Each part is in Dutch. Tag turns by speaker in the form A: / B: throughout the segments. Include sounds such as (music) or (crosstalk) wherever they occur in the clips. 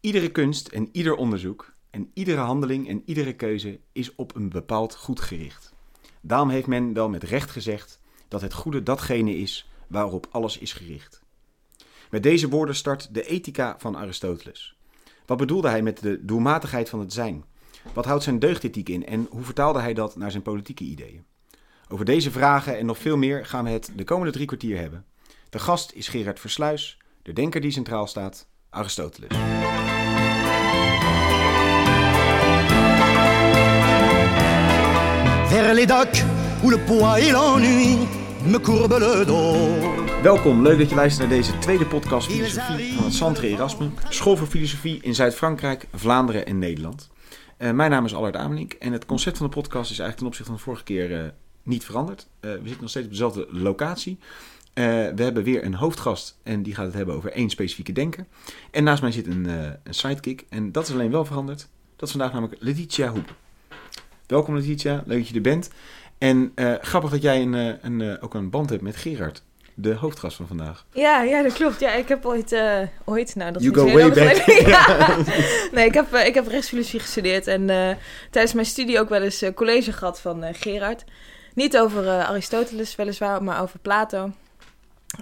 A: Iedere kunst en ieder onderzoek en iedere handeling en iedere keuze is op een bepaald goed gericht. Daarom heeft men wel met recht gezegd dat het goede datgene is waarop alles is gericht. Met deze woorden start de Ethica van Aristoteles. Wat bedoelde hij met de doelmatigheid van het zijn? Wat houdt zijn deugdethiek in en hoe vertaalde hij dat naar zijn politieke ideeën? Over deze vragen en nog veel meer gaan we het de komende drie kwartier hebben. De gast is Gerard Versluis, de denker die centraal staat, Aristoteles.
B: Vers les docks où le poids et l'ennui me courbent le dos.
A: Welkom, leuk dat je luistert naar deze tweede podcast Filosofie van het Centre Erasme, School voor Filosofie in Zuid-Frankrijk, Vlaanderen en Nederland. Uh, mijn naam is Allard Amelink en het concept van de podcast is eigenlijk ten opzichte van de vorige keer uh, niet veranderd. Uh, we zitten nog steeds op dezelfde locatie. we hebben weer een hoofdgast en die gaat het hebben over één specifieke denker. En naast mij zit een, een sidekick en dat is alleen wel veranderd. Dat is vandaag namelijk Letitia Hoep. Welkom Letitia, leuk dat je er bent. En uh, grappig dat jij een, een, een, ook een band hebt met Gerard, de hoofdgast van vandaag.
C: Ja, ja dat klopt. Ja, ik heb ooit, uh, ooit nou dat
A: you
C: is
A: go way back. (laughs)
C: ja. Nee, ik heb, ik heb rechtsfilosofie gestudeerd en tijdens mijn studie ook wel eens college gehad van Gerard. Niet over Aristoteles weliswaar, maar over Plato.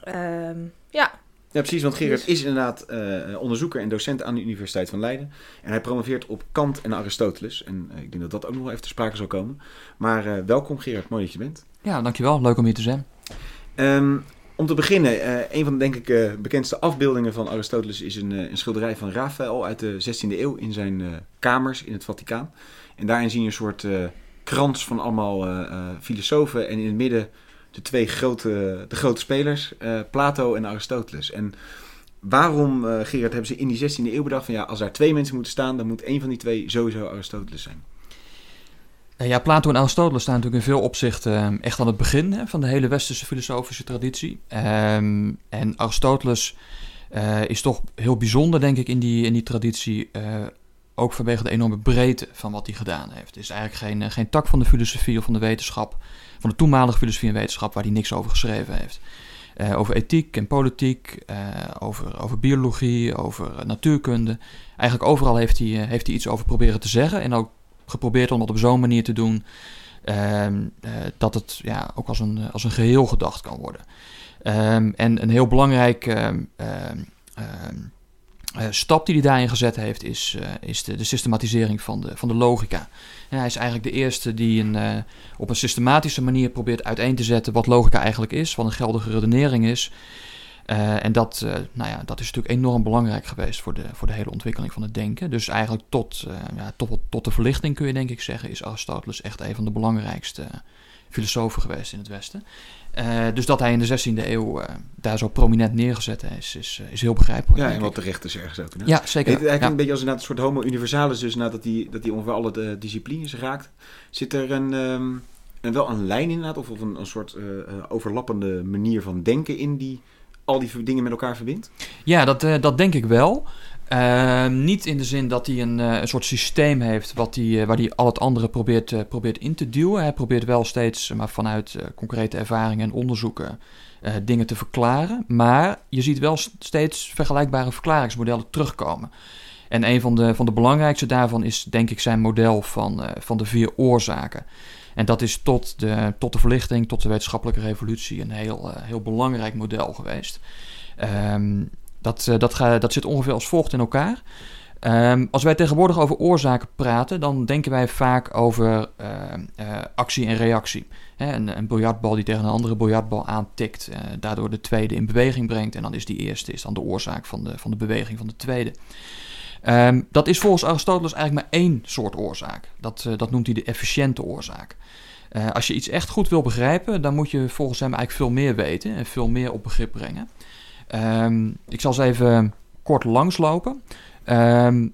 C: Ehm, ja,
A: ja, precies, want Gerard is inderdaad uh, onderzoeker en docent aan de Universiteit van Leiden. En hij promoveert op Kant en Aristoteles. En uh, ik denk dat dat ook nog wel even te sprake zal komen. Maar uh, welkom Gerard, mooi dat je bent.
D: Ja, dankjewel. Leuk om hier te zijn.
A: Um, om te beginnen, een van de denk ik bekendste afbeeldingen van Aristoteles is een, een, schilderij van Raphaël uit de 16e eeuw in zijn kamers in het Vaticaan. En daarin zie je een soort krans van allemaal filosofen en in het midden de twee grote, de grote spelers, uh, Plato en Aristoteles. En waarom, uh, Gerard, hebben ze in die 16e eeuw bedacht van ja, als daar twee mensen moeten staan, dan moet één van die twee sowieso Aristoteles zijn?
D: Ja, Plato en Aristoteles staan natuurlijk in veel opzichten echt aan het begin hè, van de hele westerse filosofische traditie. Um, en Aristoteles uh, is toch heel bijzonder, denk ik, in die, in die traditie. Ook vanwege de enorme breedte van wat hij gedaan heeft. Het is eigenlijk geen, geen tak van de filosofie of van de wetenschap van de toenmalige filosofie en wetenschap waar hij niks over geschreven heeft. Uh, over ethiek en politiek, uh, over, over biologie, over natuurkunde. Eigenlijk overal heeft hij, uh, heeft hij iets over proberen te zeggen. En ook geprobeerd om dat op zo'n manier te doen ehm, dat het ja, ook als een, als een geheel gedacht kan worden. Um, en een heel belangrijk uh, stap die hij daarin gezet heeft, is, uh, is de, de, systematisering van de, van de logica. Hij is eigenlijk de eerste die een, uh, op een systematische manier probeert uiteen te zetten wat logica eigenlijk is, wat een geldige redenering is. en dat, nou ja, dat is natuurlijk enorm belangrijk geweest voor de, voor de hele ontwikkeling van het denken. Dus eigenlijk tot, ja, tot, tot de verlichting kun je denk ik zeggen, is Aristoteles echt een van de belangrijkste filosofen geweest in het Westen. Uh, dus dat hij in de 16e eeuw uh, daar zo prominent neergezet is, is, is heel begrijpelijk.
A: Ja, en wat terecht is ergens ook.
D: Ja, zeker.
A: Het, eigenlijk
D: ja.
A: een beetje als een soort homo universalis, dus nadat hij, dat hij ongeveer alle de disciplines raakt. Zit er een, um, een, wel een lijn inderdaad, of, of een, een soort uh, overlappende manier van denken in die al die dingen met elkaar verbindt?
D: Ja, dat, dat denk ik wel. Uh, niet in de zin dat hij een, uh, een soort systeem heeft wat die, uh, waar hij al het andere probeert, probeert in te duwen. Hij probeert wel steeds maar vanuit concrete ervaringen en onderzoeken dingen te verklaren. Maar je ziet wel steeds vergelijkbare verklaringsmodellen terugkomen. En een van de, van de belangrijkste daarvan is denk ik zijn model van, van de vier oorzaken. En dat is tot de, tot de verlichting, tot de wetenschappelijke revolutie een heel, heel belangrijk model geweest. Um, dat, uh, dat, dat zit ongeveer als volgt in elkaar. Um, als wij tegenwoordig over oorzaken praten, dan denken wij vaak over uh, uh, actie en reactie. Een, een biljartbal die tegen een andere biljartbal aantikt, daardoor de tweede in beweging brengt. En dan is die eerste is dan de oorzaak van de, van de beweging van de tweede. Um, dat is volgens Aristoteles eigenlijk maar één soort oorzaak. Dat, dat noemt hij de efficiënte oorzaak. als je iets echt goed wil begrijpen, dan moet je volgens hem eigenlijk veel meer weten en veel meer op begrip brengen. Um, ik zal eens even kort langslopen. Um,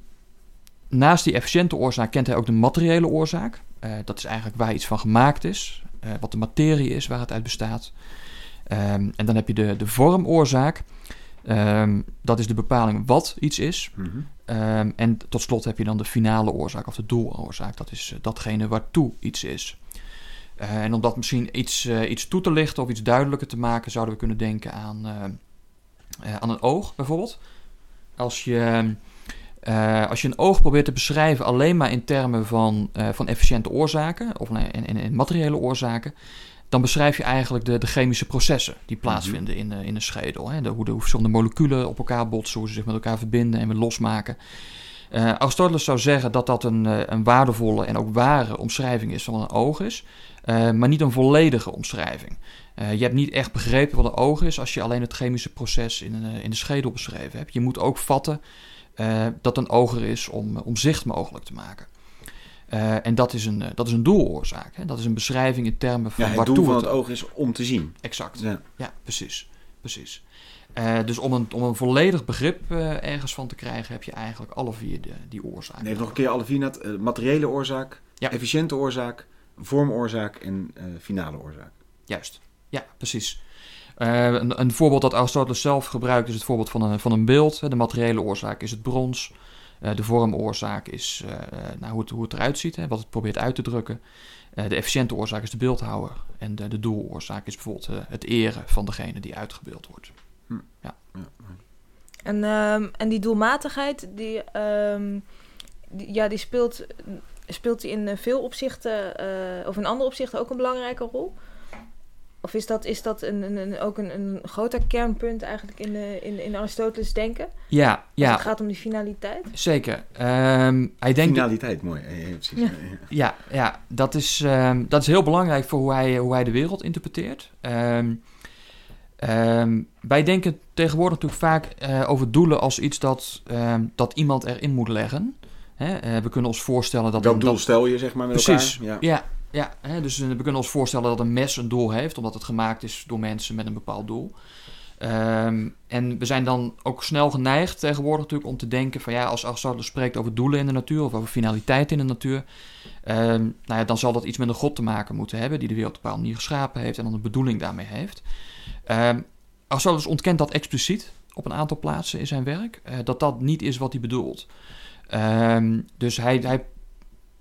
D: naast die efficiënte oorzaak kent hij ook de materiële oorzaak. Uh, dat is eigenlijk waar iets van gemaakt is, uh, wat de materie is waar het uit bestaat. Um, en dan heb je de, de vormoorzaak. dat is de bepaling wat iets is. Mm -hmm. en tot slot heb je dan de finale oorzaak of de doeloorzaak. Dat is uh, datgene waartoe iets is. en om dat misschien iets, iets toe te lichten of iets duidelijker te maken, zouden we kunnen denken aan uh, aan een oog bijvoorbeeld. Als je Eh, als je een oog probeert te beschrijven alleen maar in termen van, eh, van efficiënte oorzaken of in, in, in materiële oorzaken, dan beschrijf je eigenlijk de, de chemische processen die plaatsvinden in, in een schedel. Hè? De, hoe de hoe verschillende moleculen op elkaar botsen, hoe ze zich met elkaar verbinden en weer losmaken. Uh, Aristoteles zou zeggen dat dat een, een waardevolle en ook ware omschrijving is van een oog is, maar niet een volledige omschrijving. je hebt niet echt begrepen wat een oog is als je alleen het chemische proces in, in de schedel beschreven hebt. Je moet ook vatten dat een oog er is om, om zicht mogelijk te maken. En dat is een, dat is een doeloorzaak. Hè? Dat is een beschrijving in termen van
A: ja, het doel van het, oog is om te zien.
D: Exact. Ja, ja precies. precies. Uh, dus om een, om een volledig begrip ergens van te krijgen, heb je eigenlijk alle vier de, die oorzaken.
A: Nee, nog een keer alle vier. Materiële oorzaak, ja. efficiënte oorzaak, vormoorzaak en finale oorzaak.
D: Juist. Ja, precies. Uh, een, een, voorbeeld dat Aristoteles zelf gebruikt is het voorbeeld van een, van een beeld. De materiële oorzaak is het brons. Uh, de vormoorzaak is uh, nou, hoe, het, hoe het eruit ziet, hè, wat het probeert uit te drukken. de efficiënte oorzaak is de beeldhouwer. En de, de doeloorzaak is bijvoorbeeld het eren van degene die uitgebeeld wordt. Hm. Ja. ja.
C: En, um, en die doelmatigheid, die, um, die, ja, die speelt, speelt die in veel opzichten, of in andere opzichten ook een belangrijke rol? Of is dat, is dat een, een, ook een, een groter kernpunt eigenlijk in, de, in, in Aristoteles denken?
D: Ja, ja.
C: Als het gaat om die finaliteit?
D: Zeker. Um, hij denkt
A: finaliteit, mooi.
D: Ja, ja, ja dat, is, um, dat is heel belangrijk voor hoe hij, hoe hij de wereld interpreteert. Um, wij denken tegenwoordig natuurlijk vaak uh, over doelen als iets dat, dat iemand erin moet leggen. Hè? Uh, we kunnen ons voorstellen dat...
A: Dat doel dat, stel je, zeg maar, met
D: precies,
A: elkaar.
D: Ja, ja ja, hè, dus we kunnen ons voorstellen dat een mes een doel heeft, omdat het gemaakt is door mensen met een bepaald doel. Um, en we zijn dan ook snel geneigd tegenwoordig natuurlijk om te denken van ja, als Aristoteles spreekt over doelen in de natuur of over finaliteit in de natuur, um, nou ja, dan zal dat iets met een god te maken moeten hebben die de wereld op een bepaalde manier geschapen heeft en dan een bedoeling daarmee heeft. Um, Aristoteles ontkent dat expliciet op een aantal plaatsen in zijn werk, uh, dat dat niet is wat hij bedoelt. Dus hij, hij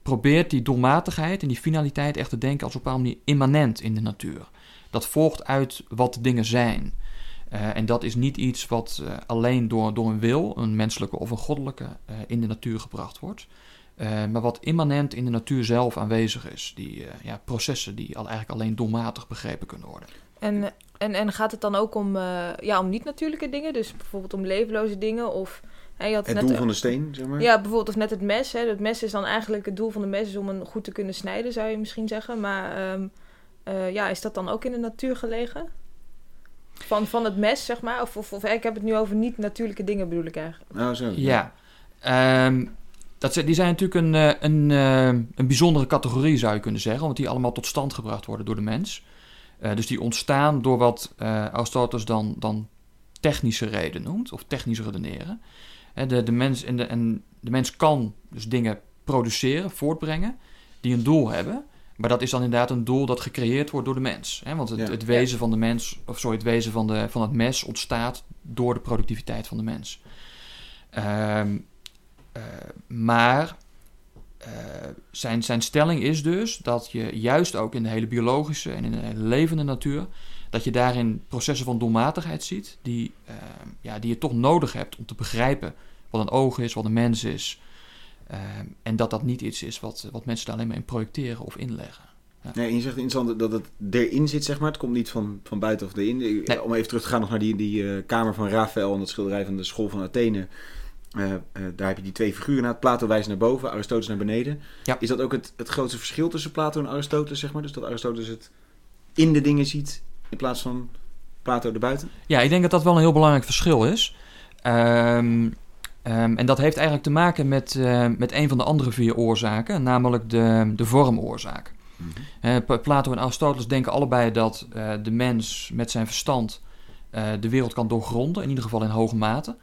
D: probeert die doelmatigheid en die finaliteit echt te denken als op een bepaalde manier immanent in de natuur. Dat volgt uit wat dingen zijn. Uh, en dat is niet iets wat uh, alleen door, door een wil, een menselijke of een goddelijke, uh, in de natuur gebracht wordt. maar wat immanent in de natuur zelf aanwezig is. Die ja, processen die al eigenlijk alleen doelmatig begrepen kunnen worden.
C: En, en, en gaat het dan ook om, ja, om niet-natuurlijke dingen? Dus bijvoorbeeld om levenloze dingen of
A: het net, doel van de steen, zeg maar?
C: Ja, bijvoorbeeld of net het mes. Hè. Het mes is dan eigenlijk het doel van de mes is om een goed te kunnen snijden, zou je misschien zeggen. Maar um, uh, ja, is dat dan ook in de natuur gelegen? Van, van het mes, zeg maar? Of, of, of ik heb het nu over niet-natuurlijke dingen, bedoel ik eigenlijk.
A: Nou, zo.
D: Ja. Um, dat, die zijn natuurlijk een, eh, een, een, bijzondere categorie, zou je kunnen zeggen. Want die allemaal tot stand gebracht worden door de mens. Uh, dus die ontstaan door wat uh, Aristoteles dan, dan technische reden noemt, of technisch redeneren. De, de, mens, en de, en de mens kan dus dingen produceren, voortbrengen, die een doel hebben. Maar dat is dan inderdaad een doel dat gecreëerd wordt door de mens. Hè? Want het, het wezen van de mens, of sorry, het wezen van, de, van het mes ontstaat door de productiviteit van de mens. Um, uh, maar uh, zijn, zijn stelling is dus dat je juist ook in de hele biologische en in de hele levende natuur, dat je daarin processen van doelmatigheid ziet, die, uh, ja, die je toch nodig hebt om te begrijpen wat een oog is, wat een mens is. Uh, en dat dat niet iets is wat, wat mensen daar alleen maar in projecteren of inleggen.
A: Ja. Nee, en je zegt interessant dat het erin zit, zeg maar. Het komt niet van, van buiten of erin. Nee. Om even terug te gaan nog naar die, die uh, kamer van Raphaël en dat schilderij van de school van Athene. Uh, uh, daar heb je die twee figuren naar. Plato wijst naar boven, Aristoteles naar beneden.
D: Ja.
A: Is dat ook het, het grootste verschil tussen Plato en Aristoteles, zeg maar? Dus dat Aristoteles het in de dingen ziet in plaats van Plato erbuiten?
D: Ja, ik denk dat dat wel een heel belangrijk verschil is. Um, um, en dat heeft eigenlijk te maken met, uh, met een van de andere vier oorzaken, namelijk de, de vormoorzaak. Mm -hmm. Plato en Aristoteles denken allebei dat uh, de mens met zijn verstand de wereld kan doorgronden, in ieder geval in hoge mate.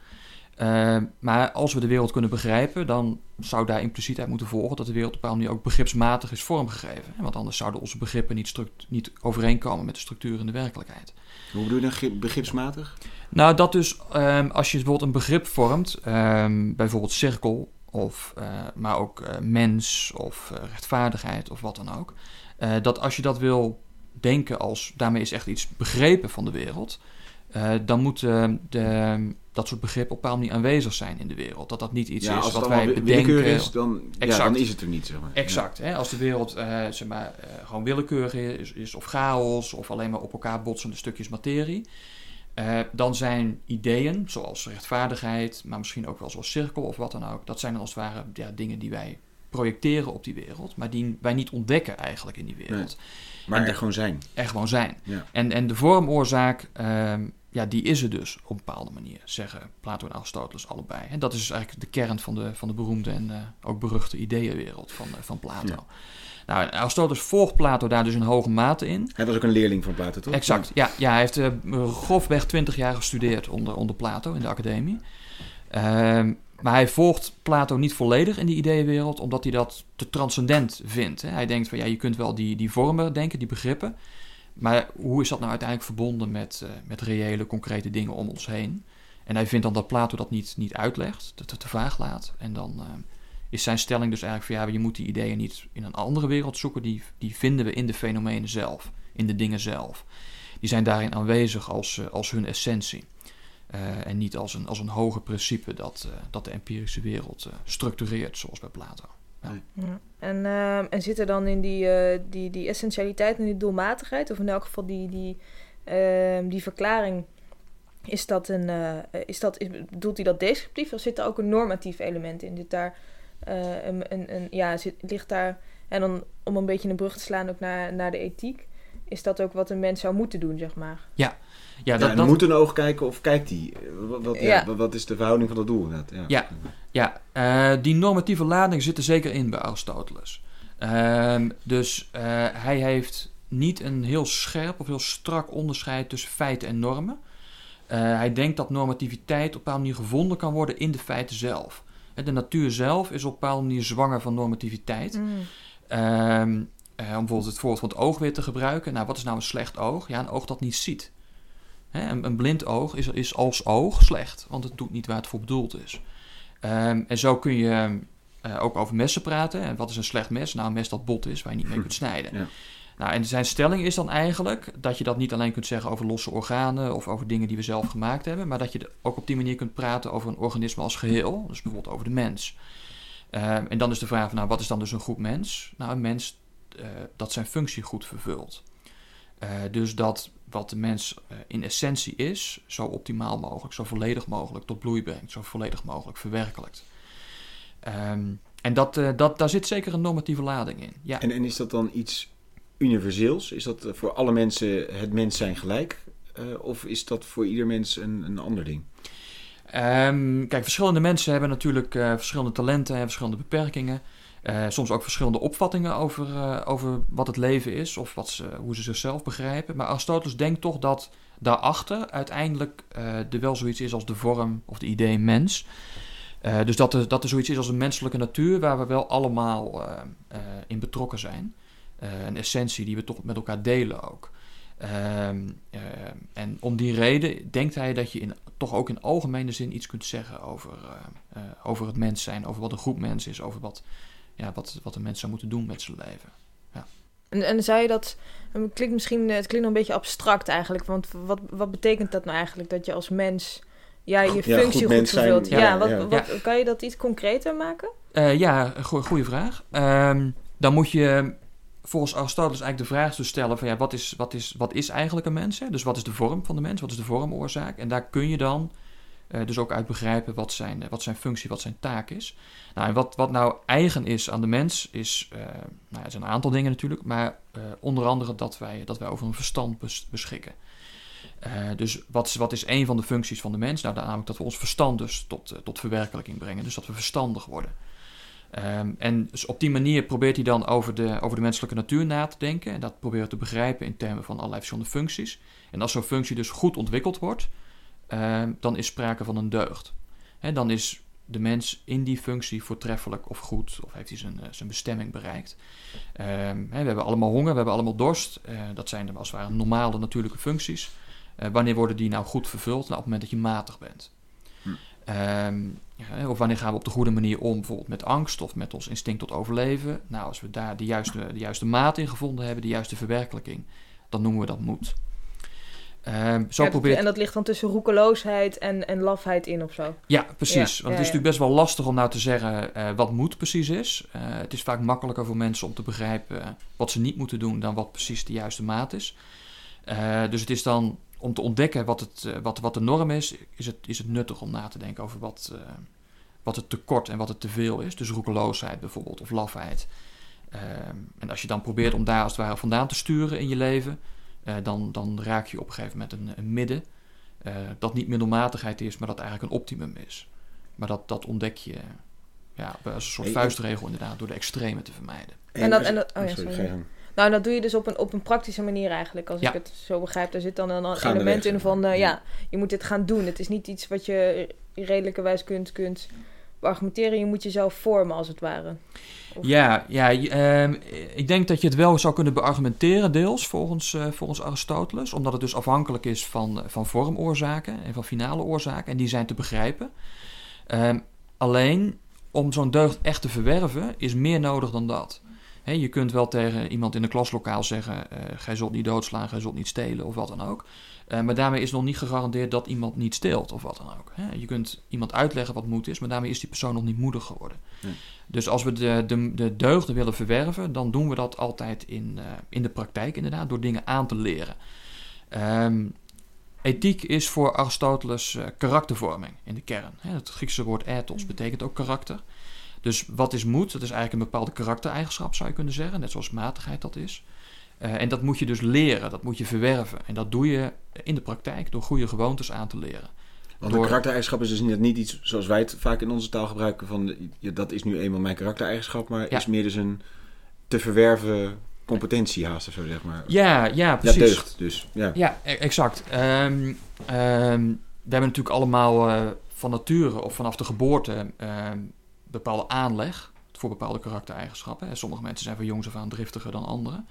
D: Uh, maar als we de wereld kunnen begrijpen, dan zou daar impliciet uit moeten volgen dat de wereld op een bepaalde manier ook begripsmatig is vormgegeven. Want anders zouden onze begrippen niet, niet overeenkomen met de structuur in de werkelijkheid.
A: Hoe bedoel je dan begripsmatig?
D: Nou, dat dus um, als je bijvoorbeeld een begrip vormt, um, bijvoorbeeld cirkel, of, uh, maar ook uh, mens of uh, rechtvaardigheid of wat dan ook. dat als je dat wil denken als daarmee is echt iets begrepen van de wereld, dan moet de dat soort begrippen op een bepaalde manier aanwezig zijn in de wereld. Dat dat niet iets
A: ja,
D: is wat wij bedenken.
A: is, dan, ja, dan is het er niet, zeg maar.
D: Exact. Hè? Als de wereld eh, zeg maar, eh, gewoon willekeurig is, is, of chaos, of alleen maar op elkaar botsende stukjes materie. eh, dan zijn ideeën, zoals rechtvaardigheid, maar misschien ook wel zoals cirkel of wat dan ook, dat zijn dan als het ware ja, dingen die wij projecteren op die wereld, maar die wij niet ontdekken eigenlijk in die wereld.
A: Maar
D: En
A: er
D: de-
A: gewoon zijn.
D: Er gewoon zijn.
A: Ja.
D: En, en de vormoorzaak, ehm, ja, die is er dus op een bepaalde manier, zeggen Plato en Aristoteles allebei. En dat is dus eigenlijk de kern van de, van de beroemde en eh, ook beruchte ideeënwereld van, eh, van Plato.
A: Ja.
D: Nou, Aristoteles volgt Plato daar dus in hoge mate in.
A: Hij was ook een leerling van Plato, toch?
D: Exact, ja. ja hij heeft eh, grofweg 20 jaar gestudeerd onder, onder Plato in de academie. Ehm, maar hij volgt Plato niet volledig in die ideeënwereld, omdat hij dat te transcendent vindt. Hè. Hij denkt van ja, je kunt wel die, die vormen denken, die begrippen. Maar hoe is dat nou uiteindelijk verbonden met, eh, met reële, concrete dingen om ons heen? En hij vindt dan dat Plato dat niet, niet uitlegt, dat het te vaag laat. En dan eh, is zijn stelling dus eigenlijk van ja, je moet die ideeën niet in een andere wereld zoeken. Die, die vinden we in de fenomenen zelf, in de dingen zelf. Die zijn daarin aanwezig als, eh, als hun essentie. En niet als een, als een hoger principe dat, dat de empirische wereld structureert, zoals bij Plato.
C: Ja. En, en zit er dan in die, eh, die, die essentialiteit en die doelmatigheid, of in elk geval die, die, ehm, die verklaring, is dat een, eh, is dat, is, bedoelt hij dat descriptief of zit er ook een normatief element in? Zit daar, eh, een, een, een, ja, zit, ligt daar, en dan om een beetje een brug te slaan ook naar, naar de ethiek, is dat ook wat een mens zou moeten doen, zeg maar?
D: Ja,
A: Ja,
D: dat,
A: en
D: dat,
A: moet een oog kijken of kijkt hij? Wat, wat, ja.
C: Ja.
A: wat- is de verhouding van dat doel inderdaad? Ja.
D: Ja. Ja, eh, die normatieve lading zit er zeker in bij Aristoteles. Ehm, dus eh, hij heeft niet een heel scherp of heel strak onderscheid tussen feiten en normen. Eh, hij denkt dat normativiteit op een bepaalde manier gevonden kan worden in de feiten zelf. De natuur zelf is op een bepaalde manier zwanger van normativiteit. Ehm, eh, om bijvoorbeeld het voorbeeld van het oog weer te gebruiken. Nou, wat is nou een slecht oog? Ja, een oog dat niet ziet. Een, een blind oog is, is als oog slecht, want het doet niet waar het voor bedoeld is. Ehm, en zo kun je eh, ook over messen praten. En wat is een slecht mes? Nou, een mes dat bot is, waar je niet mee kunt snijden.
A: Ja.
D: Nou, en zijn stelling is dan eigenlijk dat je dat niet alleen kunt zeggen over losse organen of over dingen die we zelf gemaakt hebben, maar dat je ook op die manier kunt praten over een organisme als geheel, dus bijvoorbeeld over de mens. Ehm, en dan is de vraag van, nou, wat is dan dus een goed mens? Nou, een mens eh, dat zijn functie goed vervult. Eh, dus dat wat de mens eh, in essentie is, zo optimaal mogelijk, zo volledig mogelijk tot bloei brengt, zo volledig mogelijk verwerkelijkt. Ehm, en dat, eh, dat, daar zit zeker een normatieve lading in. Ja.
A: En, en is dat dan iets universeels? Is dat eh, voor alle mensen het mens zijn gelijk? Of is dat voor ieder mens een, een ander ding?
D: Ehm, kijk, verschillende mensen hebben natuurlijk verschillende talenten en verschillende beperkingen. Eh, soms ook verschillende opvattingen over, eh, over wat het leven is of wat ze, hoe ze zichzelf begrijpen. Maar Aristoteles denkt toch dat daarachter uiteindelijk eh, er wel zoiets is als de vorm of de idee mens. Eh, dus dat er, dat er zoiets is als een menselijke natuur waar we wel allemaal eh, eh, in betrokken zijn. Eh, een essentie die we toch met elkaar delen ook. Ehm, eh, en om die reden denkt hij dat je in, toch ook in algemene zin iets kunt zeggen over, eh, eh, over het mens zijn, over wat een groep mens is, over wat, ja, wat, wat een mens zou moeten doen met zijn leven.
C: En, en zei je dat, het klinkt misschien, het klinkt een beetje abstract eigenlijk, want wat, wat betekent dat nou eigenlijk, dat je als mens ja, je
A: Ja,
C: functie
A: goed
C: goed,
A: mens zijn,
C: vervult?
A: ja,
C: Ja, wat,
A: ja.
C: Wat, kan je dat iets concreter maken?
D: Eh, ja, go goede vraag. Ehm, dan moet je volgens Aristoteles eigenlijk de vraag dus stellen van ja, wat is, wat is, wat is eigenlijk een mens? Hè? Dus wat is de vorm van de mens? Wat is de vormoorzaak? En daar kun je dan eh, dus ook uit begrijpen wat zijn, wat zijn functie, wat zijn taak is. Nou, en wat, wat nou eigen is aan de mens is, eh, nou, er zijn een aantal dingen natuurlijk, maar eh, onder andere dat wij, dat wij over een verstand bes- beschikken. Eh, dus wat is, wat is een van de functies van de mens? Nou, namelijk dat we ons verstand dus tot, eh, tot verwerkelijking brengen. Dus dat we verstandig worden. Ehm, en dus op die manier probeert hij dan over de, over de menselijke natuur na te denken. En dat probeert te begrijpen in termen van allerlei verschillende functies. En als zo'n functie dus goed ontwikkeld wordt, ehm, dan is sprake van een deugd. Hè, dan is de mens in die functie voortreffelijk of goed, of heeft hij zijn, eh, zijn bestemming bereikt. Ehm, hè, we hebben allemaal honger, we hebben allemaal dorst. Eh, dat zijn de, als het ware normale natuurlijke functies. Eh, wanneer worden die nou goed vervuld? Nou, op het moment dat je matig bent.
A: Hm.
D: Ehm, ja, of wanneer gaan we op de goede manier om, bijvoorbeeld met angst of met ons instinct tot overleven? Nou, als we daar de juiste, de juiste maat in gevonden hebben, de juiste verwerkelijking, dan noemen we dat moed. Ehm, zo
C: Ja,
D: probeert...
C: En dat ligt dan tussen roekeloosheid en, en lafheid in of zo.
D: Ja, precies.
C: Ja,
D: Want
C: ja,
D: het is natuurlijk best wel lastig om nou te zeggen eh, wat moed precies is. Eh, het is vaak makkelijker voor mensen om te begrijpen eh, wat ze niet moeten doen dan wat precies de juiste maat is. Dus het is dan om te ontdekken wat, het, wat, wat de norm is, is het, is het nuttig om na te denken over wat, wat het tekort en wat het teveel is. Dus roekeloosheid bijvoorbeeld of lafheid. Ehm, en als je dan probeert om daar als het ware vandaan te sturen in je leven, eh, dan, dan raak je op een gegeven moment een, een midden. eh, dat niet middelmatigheid is, maar dat eigenlijk een optimum is. Maar dat, dat ontdek je ja, als een soort
A: Hey,
D: vuistregel inderdaad, door de extreme te vermijden.
C: En dat-
A: als-
C: en dat- oh ja,
A: sorry,
C: sorry. Nou, dat doe je dus op een, op een praktische manier eigenlijk, als
D: Ja.
C: ik het zo begrijp. Daar zit dan een element in van, eh,
A: Ja.
C: ja, je moet dit gaan doen. Het is niet iets wat je redelijkerwijs kunt, kunt argumenteren. Je moet jezelf vormen, als het ware.
D: Ja, ja ehm, ik denk dat je het wel zou kunnen beargumenteren, deels volgens, eh, volgens Aristoteles, omdat het dus afhankelijk is van, eh, van vormoorzaken en van finale oorzaken, en die zijn te begrijpen. Ehm, alleen om zo'n deugd echt te verwerven, is meer nodig dan dat. Je kunt wel tegen iemand in een klaslokaal zeggen: eh gij zult niet doodslaan, gij zult niet stelen of wat dan ook. Eh, maar daarmee is nog niet gegarandeerd dat iemand niet steelt of wat dan ook. Je kunt iemand uitleggen wat moed is, maar daarmee is die persoon nog niet moedig geworden. Dus als we de, de, de deugden willen verwerven, dan doen we dat altijd in, eh, in de praktijk inderdaad, door dingen aan te leren. Ehm, ethiek is voor Aristoteles karaktervorming in de kern. Het Griekse woord ethos betekent ook karakter. Dus wat is moed? Dat is eigenlijk een bepaalde karaktereigenschap, zou je kunnen zeggen. Net zoals matigheid dat is. Eh, en dat moet je dus leren, dat moet je verwerven. En dat doe je in de praktijk door goede gewoontes aan te leren.
A: Want
D: Door-
A: een karaktereigenschap is dus net niet iets zoals wij het vaak in onze taal gebruiken van ja, dat is nu eenmaal mijn karaktereigenschap, maar
D: Ja.
A: is meer dus een te verwerven competentie haast of zo zeg maar.
D: Ja, ja,
A: Ja,
D: precies.
A: deugd dus. Ja.
D: Ja, e- exact. Ehm, ehm, we hebben natuurlijk allemaal eh, van nature of vanaf de geboorte ehm, bepaalde aanleg voor bepaalde karaktereigenschappen. Sommige mensen zijn van jongs af aan driftiger dan anderen.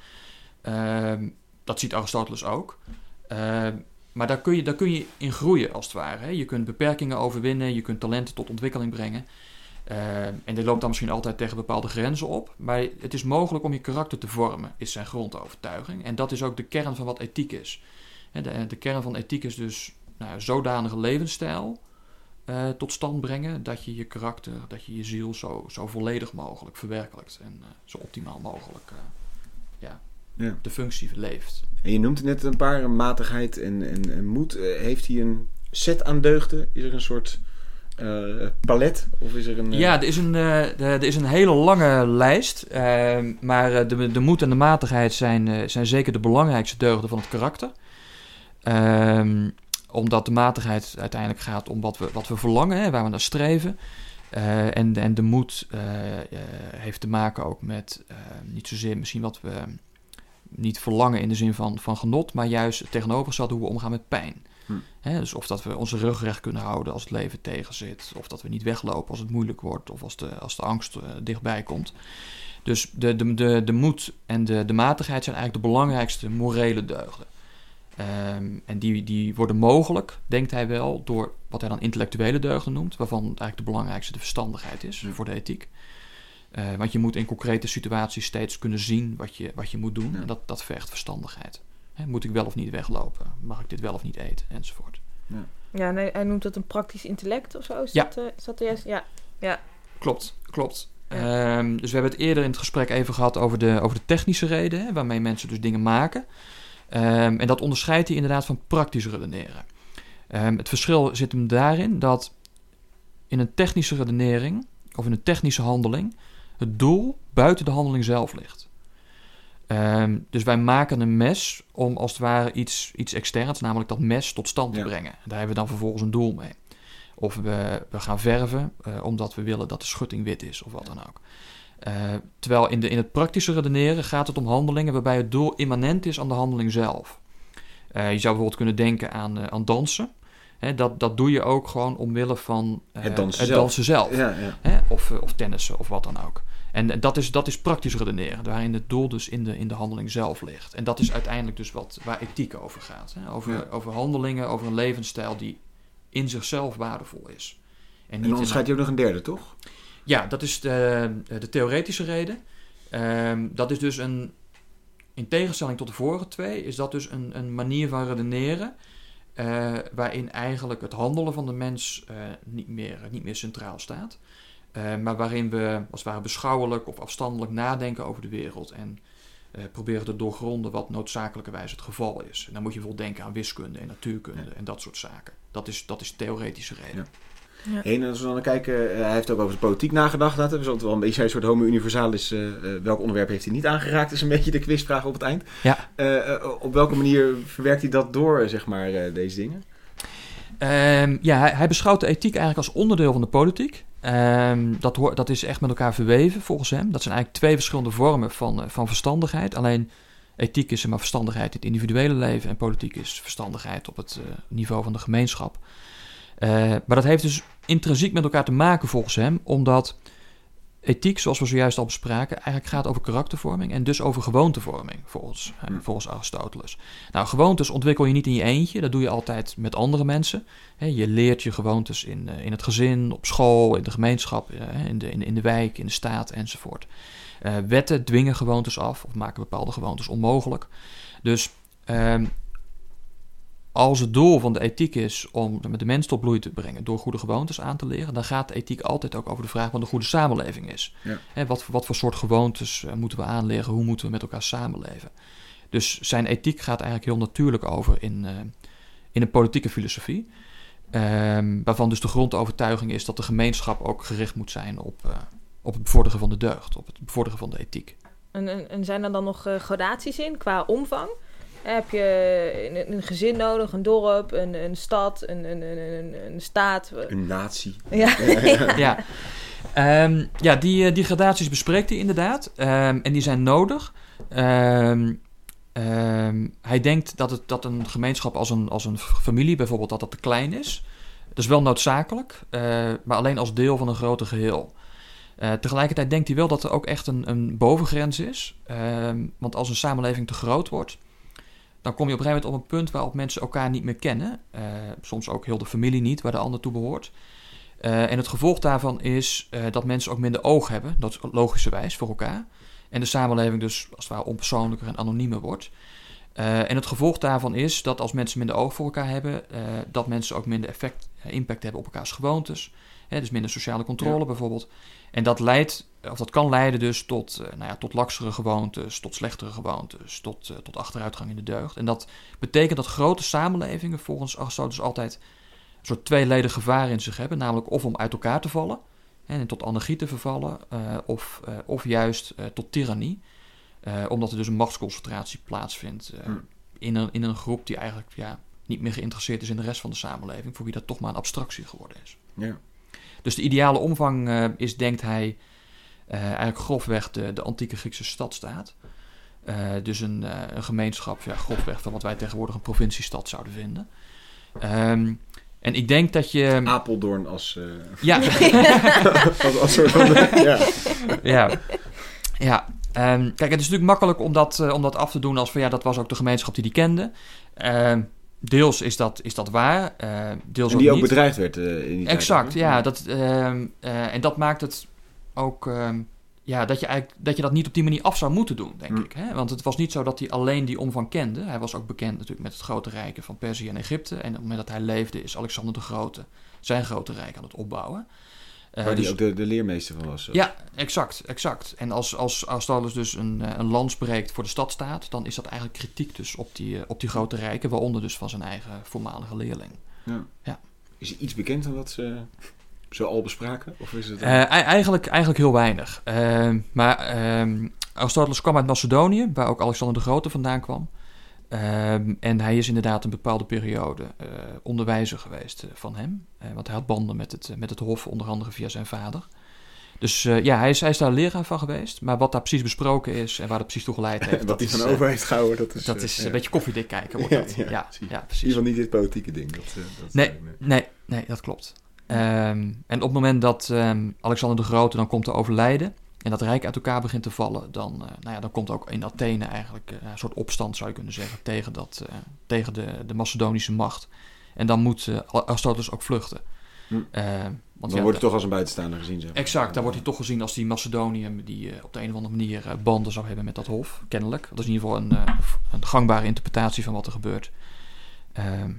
D: Ehm, dat ziet Aristoteles ook. Ehm, maar daar kun, je, daar kun je in groeien als het ware. Je kunt beperkingen overwinnen, je kunt talenten tot ontwikkeling brengen. Ehm, en dit loopt dan misschien altijd tegen bepaalde grenzen op. Maar het is mogelijk om je karakter te vormen, is zijn grondovertuiging. En dat is ook de kern van wat ethiek is. De, de kern van ethiek is dus nou, zodanige levensstijl eh, tot stand brengen dat je je karakter, dat je je ziel zo, zo volledig mogelijk verwerkelijkt en eh, zo optimaal mogelijk eh, ja,
A: Ja.
D: de functie leeft.
A: En je noemt net een paar, matigheid en, en, en moed. Heeft hij een set aan deugden? Is er een soort palet? Of is er een...
D: Ja, er is een, er is een hele lange lijst. eh, maar de, de moed en de matigheid zijn, zijn zeker de belangrijkste deugden van het karakter. Ehm, omdat de matigheid uiteindelijk gaat om wat we, wat we verlangen, hè, waar we naar streven. Eh, en, en de moed eh, eh, heeft te maken ook met niet zozeer misschien wat we niet verlangen in de zin van, van genot, maar juist het tegenovergestelde hoe we omgaan met pijn.
A: Hm.
D: Hè, dus of dat we onze rug recht kunnen houden als het leven tegenzit, of dat we niet weglopen als het moeilijk wordt, of als de, als de angst dichtbij komt. Dus de, de, de, de moed en de, de matigheid zijn eigenlijk de belangrijkste morele deugden. Ehm, en die, die worden mogelijk, denkt hij wel, door wat hij dan intellectuele deugden noemt, waarvan eigenlijk de belangrijkste de verstandigheid is
A: Ja.
D: voor de ethiek. Eh, want je moet in concrete situaties steeds kunnen zien wat je, wat je moet doen.
A: Ja.
D: En dat, dat vergt verstandigheid. Hè, moet ik wel of niet weglopen? Mag ik dit wel of niet eten? Enzovoort.
C: Ja, en hij, hij noemt dat een praktisch intellect of zo. Is,
D: Ja.
C: dat, eh, is dat juist? Ja.
D: Klopt, klopt.
C: Ja.
D: Ehm, dus we hebben het eerder in het gesprek even gehad over de, over de technische reden, hè, waarmee mensen dus dingen maken. Ehm, en dat onderscheidt hij inderdaad van praktisch redeneren. Ehm, het verschil zit hem daarin dat in een technische redenering of in een technische handeling het doel buiten de handeling zelf ligt. Ehm, dus wij maken een mes om als het ware iets, iets externs, namelijk dat mes, tot stand te
A: Ja.
D: brengen. Daar hebben we dan vervolgens een doel mee. Of we, we gaan verven eh, omdat we willen dat de schutting wit is of wat dan ook. Eh, terwijl in, de, in het praktische redeneren gaat het om handelingen waarbij het doel immanent is aan de handeling zelf. Eh, je zou bijvoorbeeld kunnen denken aan, eh, aan dansen. Hè, dat, dat doe je ook gewoon omwille van
A: Het dansen
D: het
A: zelf.
D: dansen zelf.
A: Ja, ja.
D: Hè? Of, of tennissen of wat dan ook. En dat is, dat is praktisch redeneren, waarin het doel dus in de, in de handeling zelf ligt. En dat is uiteindelijk dus wat, waar ethiek over gaat. Hè? Over,
A: Ja.
D: over handelingen, over een levensstijl die in zichzelf waardevol is.
A: En
D: niet
A: dan
D: in
A: onderscheidt hij ook nog een derde, toch?
D: Ja, dat is de, de theoretische reden. Ehm, dat is dus een, in tegenstelling tot de vorige twee, is dat dus een, een manier van redeneren. eh, waarin eigenlijk het handelen van de mens eh, niet, meer, niet meer centraal staat. Eh, maar waarin we als het ware beschouwelijk of afstandelijk nadenken over de wereld. En proberen te doorgronden wat noodzakelijkerwijs het geval is. En dan moet je bijvoorbeeld denken aan wiskunde en natuurkunde en dat soort zaken. Dat is, dat is theoretische reden.
A: Heen, als we dan kijken, eh, hij heeft ook over de politiek nagedacht. Dat is altijd wel een beetje een soort homo universalis. eh, eh, welk onderwerp heeft hij niet aangeraakt? is een beetje de quizvraag op het eind.
D: Ja.
A: Op welke manier verwerkt hij dat door, zeg maar, eh, deze dingen?
D: Ehm, ja, hij, hij beschouwt de ethiek eigenlijk als onderdeel van de politiek. Ehm, dat, hoor, dat is echt met elkaar verweven volgens hem. Dat zijn eigenlijk twee verschillende vormen van, van verstandigheid. Alleen ethiek is maar verstandigheid in het individuele leven en politiek is verstandigheid op het eh, niveau van de gemeenschap. Eh, maar dat heeft dus intrinsiek met elkaar te maken volgens hem, omdat ethiek, zoals we zojuist al bespraken, eigenlijk gaat over karaktervorming en dus over gewoontevorming, volgens, eh, volgens Aristoteles. Nou, gewoontes ontwikkel je niet in je eentje, dat doe je altijd met andere mensen. Je leert je gewoontes in, eh, in het gezin, op school, in de gemeenschap, in, de, in, in de wijk, in de staat enzovoort. Wetten dwingen gewoontes af of maken bepaalde gewoontes onmogelijk. Dus ehm, als het doel van de ethiek is om de mens tot bloei te brengen door goede gewoontes aan te leren, dan gaat de ethiek altijd ook over de vraag wat een goede samenleving is.
A: Ja.
D: Wat, wat voor soort gewoontes eh, moeten we aanleren, hoe moeten we met elkaar samenleven. Dus zijn ethiek gaat eigenlijk heel natuurlijk over in, eh, in een politieke filosofie. Ehm, waarvan dus de grondovertuiging is dat de gemeenschap ook gericht moet zijn op, eh, op het bevorderen van de deugd, op het bevorderen van de ethiek.
C: En, en, en zijn er dan nog eh, gradaties in qua omvang? Heb je een, een gezin nodig, een dorp, een, een stad, een, een, een, een, een staat?
A: Een natie. (laughs)
C: Ja.
D: ja, Ehm, ja die, eh, die gradaties bespreekt hij inderdaad. Ehm, en die zijn nodig. Ehm, ehm, hij denkt dat, het, dat een gemeenschap als een, als een familie bijvoorbeeld dat dat te klein is. Dat is wel noodzakelijk, eh, maar alleen als deel van een groter geheel. Eh, tegelijkertijd denkt hij wel dat er ook echt een, een bovengrens is. Ehm, want als een samenleving te groot wordt, dan kom je op een gegeven moment op een punt waarop mensen elkaar niet meer kennen. Eh, soms ook heel de familie niet, waar de ander toe behoort. Eh, en het gevolg daarvan is eh, dat mensen ook minder oog hebben, dat is logischerwijs voor elkaar. En de samenleving dus als het ware onpersoonlijker en anoniemer wordt. En het gevolg daarvan is dat als mensen minder oog voor elkaar hebben, dat mensen ook minder effect, impact hebben op elkaars gewoontes. Hè, dus minder sociale controle
A: Ja.
D: bijvoorbeeld. En dat leidt, of dat kan leiden dus tot, eh, nou ja, tot laksere gewoontes, tot slechtere gewoontes, tot, eh, tot achteruitgang in de deugd. En dat betekent dat grote samenlevingen volgens Aristoteles altijd een soort tweeledig gevaar in zich hebben. Namelijk of om uit elkaar te vallen en tot anarchie te vervallen, eh, of, of juist tot tirannie. Omdat er dus een machtsconcentratie plaatsvindt
A: Hmm.
D: in, een, in een groep die eigenlijk ja, niet meer geïnteresseerd is in de rest van de samenleving, voor wie dat toch maar een abstractie geworden is.
A: Ja.
D: Dus de ideale omvang eh, is, denkt hij, eh, eigenlijk grofweg de, de antieke Griekse stadstaat. Eh, dus een, een gemeenschap, ja, grofweg van wat wij tegenwoordig een provinciestad zouden vinden. Ehm, en ik denk dat je...
A: Apeldoorn als, (laughs)
D: Ja, (laughs)
A: als, als soort van... ja.
D: ja. ja. Ehm, kijk, het is natuurlijk makkelijk om dat, om dat af te doen als van ja, dat was ook de gemeenschap die die kende. Ehm, deels is dat, is dat waar, eh, deels
A: En die ook bedreigd werd eh, in die
D: Exact, ja. Dat, ehm, eh, en dat maakt het ook ehm, ja, dat, je eigenlijk, dat je dat niet op die manier af zou moeten doen, denk
A: Hm.
D: ik. Hè? Want het was niet zo dat hij alleen die omvang kende. Hij was ook bekend natuurlijk met het grote rijken van Perzië en Egypte. En op het moment dat hij leefde is Alexander de Grote zijn grote rijk aan het opbouwen. Eh,
A: Waar
D: dus-
A: die ook de, de leermeester van was.
D: ja, exact, exact. En als, als Aristoteles dus een, eh, een lans breekt voor de stadstaat, dan is dat eigenlijk kritiek dus op die, eh, op die grote rijken, waaronder dus van zijn eigen voormalige leerling.
A: Ja.
D: Ja.
A: Is er iets bekend van wat ze zo al bespraken? Of is het...
D: Ei- eigenlijk, eigenlijk heel weinig. Maar ehm, Aristoteles kwam uit Macedonië, waar ook Alexander de Grote vandaan kwam. Ehm, en hij is inderdaad een bepaalde periode eh, onderwijzer geweest eh, van hem. Eh, want hij had banden met het, met het hof, onder andere via zijn vader. Dus ja, hij is, hij is daar leraar van geweest. Maar wat daar precies besproken is en waar dat precies toe geleid heeft... (laughs)
A: wat
D: dat
A: hij
D: is,
A: van over heeft gehouden, dat is...
D: Dat is
A: ja.
D: een beetje koffiedik kijken, wordt (laughs)
A: Ja,
D: dat.
A: ja,
D: Ja,
A: precies. In ieder geval niet dit politieke ding. Dat, dat,
D: Nee, nee, nee, dat klopt. Ehm, en op het moment dat ehm, Alexander de Grote dan komt te overlijden en dat rijk uit elkaar begint te vallen, dan, eh, nou ja, dan komt ook in Athene eigenlijk eh, een soort opstand, zou je kunnen zeggen, tegen, dat, eh, tegen de, de Macedonische macht. En dan moet Aristoteles ook vluchten.
A: Hm.
D: Want
A: Dan
D: ja,
A: wordt het toch als een buitenstaander gezien. Zeg maar.
D: Exact, daar wordt hij toch gezien als die Macedonië die op de een of andere manier banden zou hebben met dat hof, kennelijk. Dat is in ieder geval een, een gangbare interpretatie van wat er gebeurt. Ehm,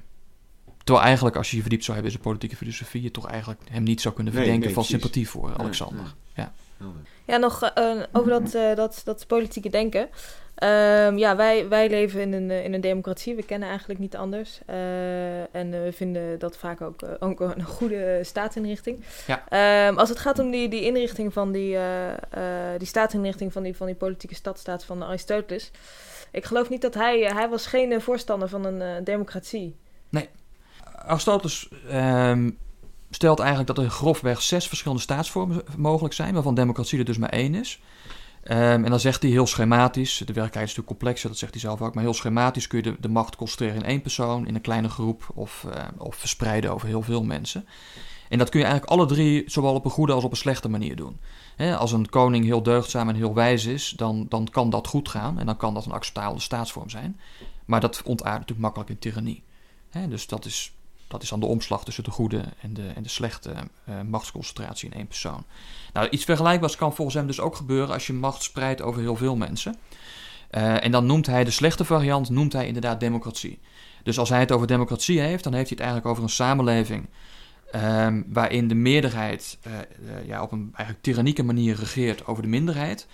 D: terwijl eigenlijk, als je je verdiept zou hebben in zijn politieke filosofie, je toch eigenlijk hem niet zou kunnen verdenken
A: nee,
D: van sympathie voor Alexander. Ja.
A: Helder.
C: Ja, nog eh, over dat, eh, dat, dat politieke denken. Ehm, ja, wij, wij leven in een, eh, in een democratie. We kennen eigenlijk niet anders. En we vinden dat vaak ook, ook een goede staatsinrichting.
D: Ja.
C: Ehm, als het gaat om die, die inrichting van die, die staatsinrichting van die, van die politieke stadstaat van Aristoteles. Ik geloof niet dat hij... hij was geen voorstander van een democratie.
D: Aristoteles ehm, stelt eigenlijk dat er grofweg zes verschillende staatsvormen mogelijk zijn, waarvan democratie er dus maar één is. Ehm, en dan zegt hij heel schematisch, de werkelijkheid is natuurlijk complexer, dat zegt hij zelf ook, maar heel schematisch kun je de, macht concentreren in één persoon, in een kleine groep of, eh, of verspreiden over heel veel mensen. En dat kun je eigenlijk alle drie zowel op een goede als op een slechte manier doen. Als een koning heel deugdzaam en heel wijs is, dan, dan kan dat goed gaan en dan kan dat een acceptabele staatsvorm zijn. Maar dat ontaardt natuurlijk makkelijk in tirannie. Dus dat is, dat is dan de omslag tussen de goede en de, en de slechte eh, machtsconcentratie in één persoon. Nou, iets vergelijkbaars kan volgens hem dus ook gebeuren als je macht spreidt over heel veel mensen. Eh, en dan noemt hij de slechte variant, noemt hij inderdaad democratie. Dus als hij het over democratie heeft, dan heeft hij het eigenlijk over een samenleving ehm, waarin de meerderheid eh, ja, op een eigenlijk tyrannieke manier regeert over de minderheid.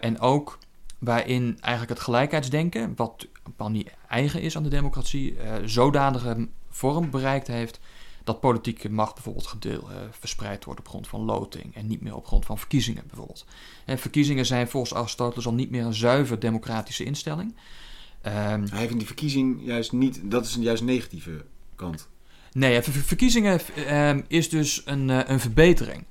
D: En ook waarin eigenlijk het gelijkheidsdenken, wat niet eigen is aan de democratie, eh zodanige vorm bereikt heeft dat politieke macht bijvoorbeeld gedeel, eh, verspreid wordt op grond van loting en niet meer op grond van verkiezingen bijvoorbeeld. En verkiezingen zijn volgens Aristoteles al niet meer een zuiver democratische instelling. Ehm,
A: Hij vindt die verkiezing juist niet... Dat is een juist negatieve kant.
D: nee, ver- ver- verkiezingen ehm, is dus een, eh, een verbetering.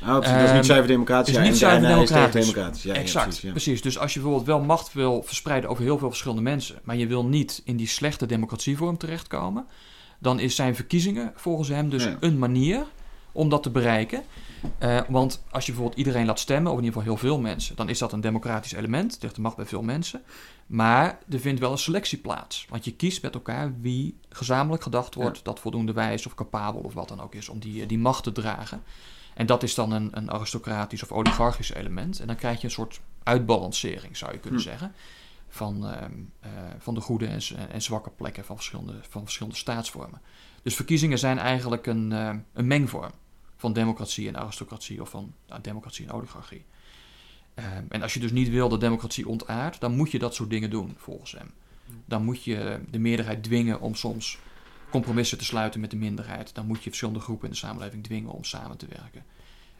A: Precies, dat is niet zuiver democratisch.
D: is
A: ja,
D: niet
A: en-
D: zuiver
A: is
D: democratisch.
A: democratisch. Ja, ja,
D: exact,
A: precies, ja.
D: precies. Dus als je bijvoorbeeld wel macht wil verspreiden over heel veel verschillende mensen, maar je wil niet in die slechte democratievorm terechtkomen, dan is zijn verkiezingen volgens hem dus
A: Ja.
D: een manier om dat te bereiken. Eh, want als je bijvoorbeeld iedereen laat stemmen, of in ieder geval heel veel mensen, dan is dat een democratisch element, ligt de macht bij veel mensen. Maar er vindt wel een selectie plaats. Want je kiest met elkaar wie gezamenlijk gedacht wordt dat voldoende wijs of capabel of wat dan ook is om die, die macht te dragen. En dat is dan een, een aristocratisch of oligarchisch element. En dan krijg je een soort uitbalancering, zou je kunnen
A: Hm.
D: zeggen. Van, ehm, eh, van de goede en, zwakke plekken van verschillende, van verschillende staatsvormen. Dus verkiezingen zijn eigenlijk een, eh, een mengvorm van democratie en aristocratie of van democratie en oligarchie. Ehm, en als je dus niet wil dat democratie ontaardt, dan moet je dat soort dingen doen, volgens hem. Dan moet je de meerderheid dwingen om soms compromissen te sluiten met de minderheid. Dan moet je verschillende groepen in de samenleving dwingen om samen te werken.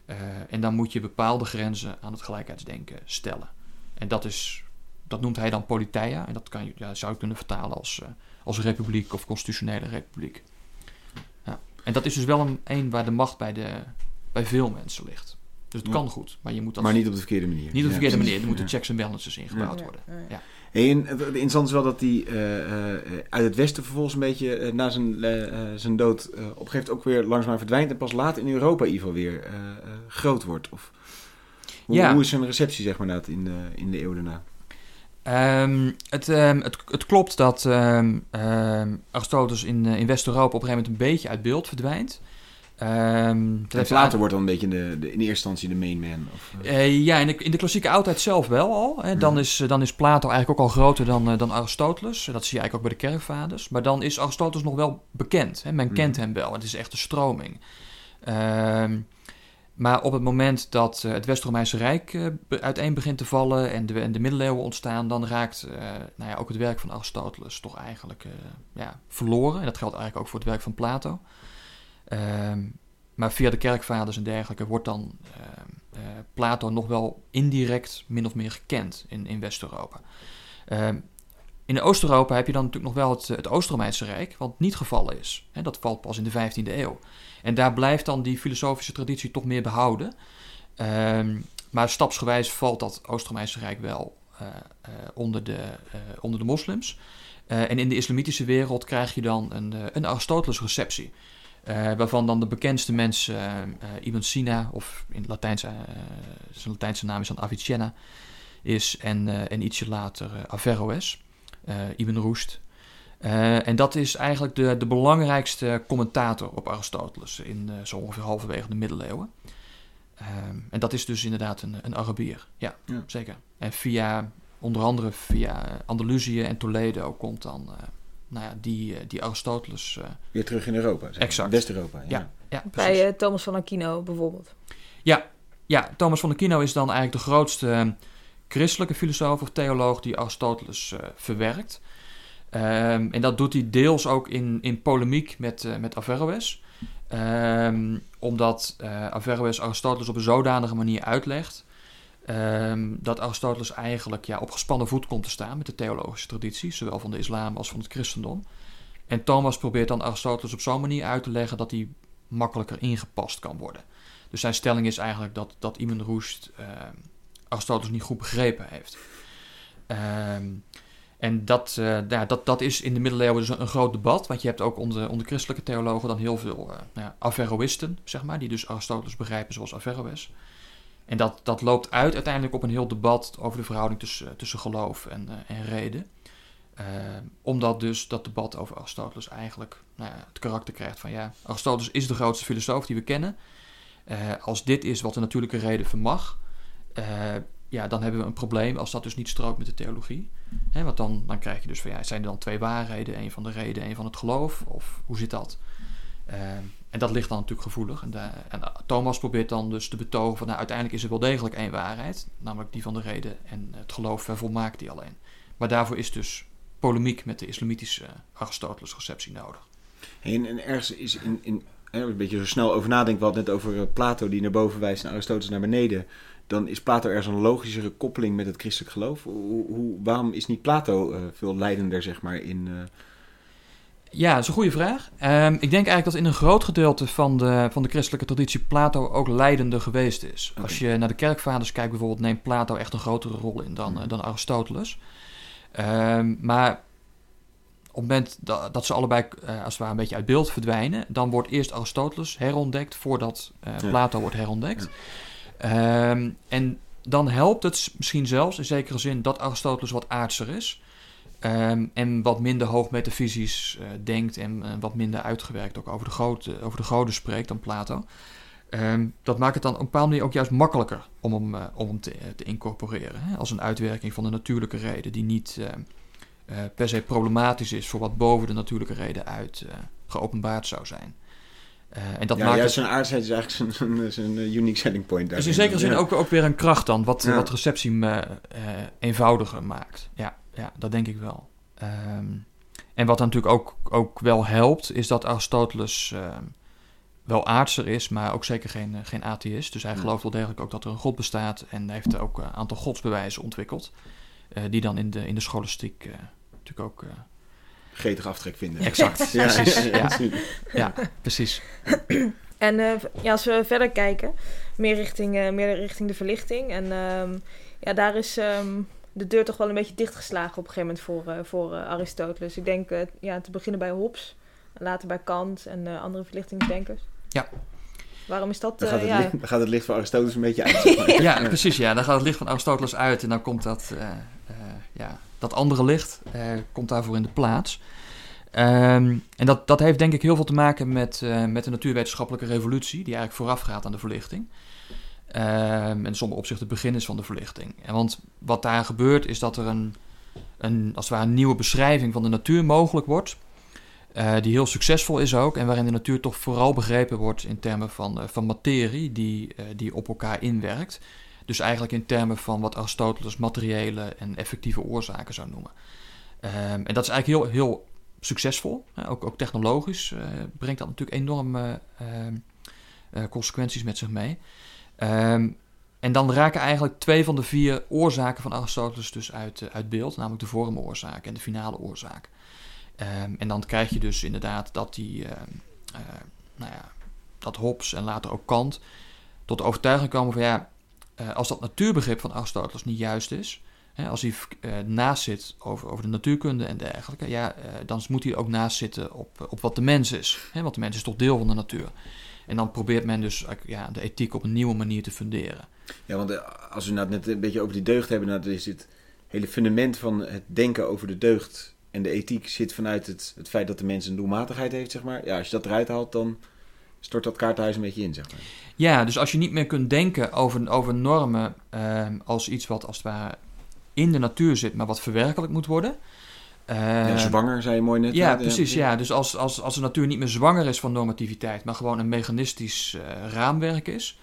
D: Eh, en dan moet je bepaalde grenzen aan het gelijkheidsdenken stellen. En dat, is, dat noemt hij dan politeia. En dat kan je, ja, zou je kunnen vertalen als, eh, als republiek of constitutionele republiek. Ja. En dat is dus wel een, een waar de macht bij, de, bij veel mensen ligt. Dus het
A: Ja.
D: kan goed, maar je moet dat
A: Maar niet op de verkeerde manier.
D: niet op de verkeerde
A: precies.
D: manier. Er moeten
A: Ja.
D: checks en balances ingebouwd
C: Ja,
D: worden.
C: ja.
D: Ja.
A: Hey, en het interessant is wel dat hij eh, eh, uit het westen vervolgens een beetje eh, na zijn, eh, eh, zijn dood eh, op een gegeven moment ook weer langzaam verdwijnt en pas later in Europa in ieder geval weer eh, eh, groot wordt. Of, hoe,
D: Ja.
A: hoe is zijn receptie zeg maar in de, in de eeuw daarna?
D: Ehm, het, ehm, het, het klopt dat ehm, Aristoteles in, eh, in West-Europa op een gegeven moment een beetje uit beeld verdwijnt. Dat
A: later wordt dan een beetje de, de, in eerste instantie de main man. Of, eh,
D: Eh, ja, in de, in de klassieke oudheid zelf wel al. Hè. Dan,
A: Mhm.
D: is, dan is Plato eigenlijk ook al groter dan, dan Aristoteles. Dat zie je eigenlijk ook bij de kerkvaders. Maar dan is Aristoteles nog wel bekend. Hè. Men
A: Mhm.
D: kent hem wel. Het is echt een stroming. Maar op het moment dat eh, het West-Romeinse Rijk eh, uiteen begint te vallen en de, en de middeleeuwen ontstaan, dan raakt eh, nou ja, ook het werk van Aristoteles toch eigenlijk ja, verloren. En dat geldt eigenlijk ook voor het werk van Plato. Ehm, maar via de kerkvaders en dergelijke wordt dan eh, Plato nog wel indirect min of meer gekend in, in West-Europa. Ehm, in Oost-Europa heb je dan natuurlijk nog wel het, het Oost-Romeinse Rijk, wat niet gevallen is. Hè, dat valt pas in de 15e eeuw. En daar blijft dan die filosofische traditie toch meer behouden. Ehm, maar stapsgewijs valt dat Oost-Romeinse Rijk wel eh, eh, onder, de, eh, onder de moslims. En in de islamitische wereld krijg je dan een, een Aristoteles-receptie. Waarvan dan de bekendste mensen Ibn Sina, of in het Latijns, eh, zijn Latijnse naam is dan Avicenna, is. En, en ietsje later Averroes, Ibn Rushd. Eh, en dat is eigenlijk de, de belangrijkste commentator op Aristoteles in uh, zo ongeveer halverwege de middeleeuwen. Ehm, en dat is dus inderdaad een, een Arabier. Ja,
A: Ja.
D: zeker. En via, onder andere via Andalusië en Toledo komt dan eh, nou ja, die, eh, die Aristoteles. eh,
A: Weer terug in Europa. zeg.
D: Exact.
A: West-Europa. Ja.
D: ja, ja, precies.
C: Bij eh, Thomas van Aquino bijvoorbeeld.
D: Ja, Thomas van Aquino is dan eigenlijk de grootste eh, christelijke filosoof of theoloog die Aristoteles eh, verwerkt. Ehm, en dat doet hij deels ook in, in polemiek met, eh, met Averroes. Ehm, omdat eh, Averroes Aristoteles op een zodanige manier uitlegt... ehm, dat Aristoteles eigenlijk ja, op gespannen voet komt te staan met de theologische traditie... zowel van de islam als van het christendom. En Thomas probeert dan Aristoteles op zo'n manier uit te leggen... dat hij makkelijker ingepast kan worden. Dus zijn stelling is eigenlijk dat, dat eh, Aristoteles niet goed begrepen heeft. Ehm, en dat, eh, ja, dat, dat is in de middeleeuwen dus een, groot debat. Want je hebt ook onder, onder christelijke theologen dan heel veel uh, nou Averroïsten, zeg maar, die dus Aristoteles begrijpen zoals Averroes. En dat, dat loopt uit uiteindelijk op een heel debat over de verhouding tussen, tussen geloof en, en reden. Omdat dus dat debat over Aristoteles eigenlijk nou ja, het karakter krijgt van ja, Aristoteles is de grootste filosoof die we kennen. Als dit is wat de natuurlijke reden vermag, ja, dan hebben we een probleem als dat dus niet strookt met de theologie. Want dan, dan krijg je dus van ja, zijn er dan twee waarheden, een van de reden, een van het geloof? Of hoe zit dat? Uh, en dat ligt dan natuurlijk gevoelig. En, de, en, Thomas probeert dan dus te betogen van nou, uiteindelijk is er wel degelijk één waarheid, namelijk die van de reden en het geloof vervolmaakt die alleen. Maar daarvoor is dus polemiek met de islamitische Aristoteles receptie nodig.
A: En, en ergens is in, in een beetje zo snel over nadenken, we hadden net over Plato die naar boven wijst en Aristoteles naar beneden. Dan is Plato ergens een logischere koppeling met het christelijk geloof. Hoe, hoe, waarom is niet Plato uh, veel leidender, zeg maar, in... Uh...
D: Ja, dat is een goede vraag. Um, ik denk eigenlijk dat in een groot gedeelte van de, van de christelijke traditie Plato ook leidender geweest is. Okay. Als je naar de kerkvaders kijkt bijvoorbeeld, neemt Plato echt een grotere rol in dan, uh, dan Aristoteles. Um, maar op het moment dat, dat ze allebei als het ware een beetje uit beeld verdwijnen, dan wordt eerst Aristoteles herontdekt voordat ja. Plato wordt herontdekt. Ja. Um, en dan helpt het misschien zelfs in zekere zin dat Aristoteles wat aardser is. Um, en wat minder hoog metafysisch uh, denkt en wat minder uitgewerkt ook over de, grote, over de goden spreekt dan Plato. Um, dat maakt het dan op een bepaalde manier ook juist makkelijker om hem, uh, om hem te, te incorporeren. Hè? Als een uitwerking van de natuurlijke reden die niet per se problematisch is voor wat boven de natuurlijke reden uit geopenbaard zou zijn. En dat
A: ja,
D: maakt
A: juist zijn aardsheid is eigenlijk zijn, zijn, zijn unique selling point.
D: Dus in zekere zin ja. ook, ook weer een kracht dan, wat, ja. wat receptie eenvoudiger maakt. Ja, ja, dat denk ik wel. Um, en wat natuurlijk ook, ook wel helpt, is dat Aristoteles wel aardser is, maar ook zeker geen, geen atheïst. Dus hij gelooft wel degelijk ook dat er een god bestaat en heeft ook een aantal godsbewijzen ontwikkeld. eh, die dan in de, in de scholastiek eh, natuurlijk ook...
A: Gretig aftrek vinden.
D: exact,
A: Ja, (laughs)
D: precies.
A: ja,
D: Ja,
A: ja.
D: ja, precies. (clears throat)
C: En eh, ja, als we verder kijken, meer richting, eh, meer richting de verlichting. En ehm, ja, daar is ehm, de deur toch wel een beetje dichtgeslagen op een gegeven moment voor, eh, voor Aristoteles. Ik denk ja, te beginnen bij Hobbes, later bij Kant en eh, andere verlichtingsdenkers.
D: Ja.
C: Waarom is dat?
A: Dan gaat, het
C: ja,
A: licht, dan gaat het licht van Aristoteles een beetje uit. maar. (laughs)
D: Ja, precies. Ja, dan gaat het licht van Aristoteles uit en dan komt dat, eh, eh, ja, dat andere licht eh, komt daarvoor in de plaats. Ehm, en dat, dat heeft denk ik heel veel te maken met, eh, met de natuurwetenschappelijke revolutie, die eigenlijk voorafgaat aan de verlichting. Ehm, en sommige opzichten het begin is van de verlichting. En want wat daar gebeurt is dat er een, een, als het ware een nieuwe beschrijving van de natuur mogelijk wordt. eh, die heel succesvol is ook en waarin de natuur toch vooral begrepen wordt in termen van, van materie die, die op elkaar inwerkt. Dus eigenlijk in termen van wat Aristoteles materiële en effectieve oorzaken zou noemen. Ehm, en dat is eigenlijk heel, heel succesvol. ook, ook technologisch eh, brengt dat natuurlijk enorme ehm, eh, consequenties met zich mee. Ehm, en dan raken eigenlijk twee van de vier oorzaken van Aristoteles dus uit, eh, uit beeld, namelijk de vormoorzaak en de finale oorzaak. En dan krijg je dus inderdaad dat die, nou ja, dat Hobbes en later ook Kant tot de overtuiging komen van ja, als dat natuurbegrip van Aristoteles niet juist is, hè, als hij eh, naast zit over, over de natuurkunde en dergelijke, ja, eh, dan moet hij ook naast zitten op, op wat de mens is. Hè, want de mens is toch deel van de natuur. En dan probeert men dus eh, ja, de ethiek op een nieuwe manier te funderen.
A: Ja, want eh, als we nou net een beetje over die deugd hebben, dan is het hele fundament van het denken over de deugd en de ethiek zit vanuit het, het feit dat de mens een doelmatigheid heeft, zeg maar. Ja, als je dat eruit haalt, dan stort dat kaartenhuis een beetje in, zeg maar.
D: Ja, dus als je niet meer kunt denken over, over normen ehm, als iets wat als het ware in de natuur zit, maar wat verwerkelijk moet worden.
A: Ja,
D: Ehm,
A: zwanger, zei je mooi net.
D: Ja, precies. Ja. Dus als, als, als de natuur niet meer zwanger is van normativiteit, maar gewoon een mechanistisch eh, raamwerk is,